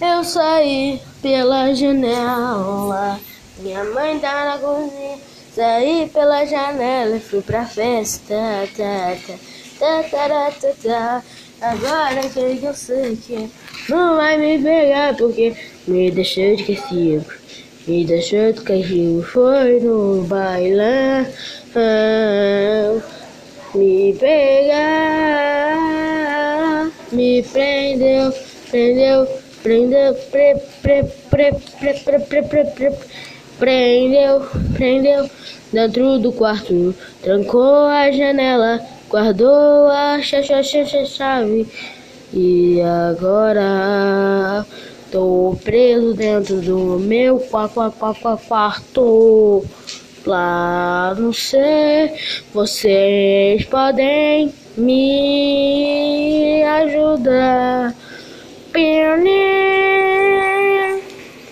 Eu saí pela janela, minha mãe tá na cozinha. Saí pela janela e fui pra festa. Tá, tá, tá, tá, tá, tá. Agora que eu sei que não vai me pegar porque me deixou de castigo. Me deixou de castigo, foi no bailão. Me pegar, me prendeu, prendeu, prendeu, pre, pre, pre, pre, pre, pre, pre, pre, prendeu, prendeu dentro do quarto, trancou a janela, guardou a chave e agora tô preso dentro do meu quarto. Lá não sei, vocês podem me ajudar. Bear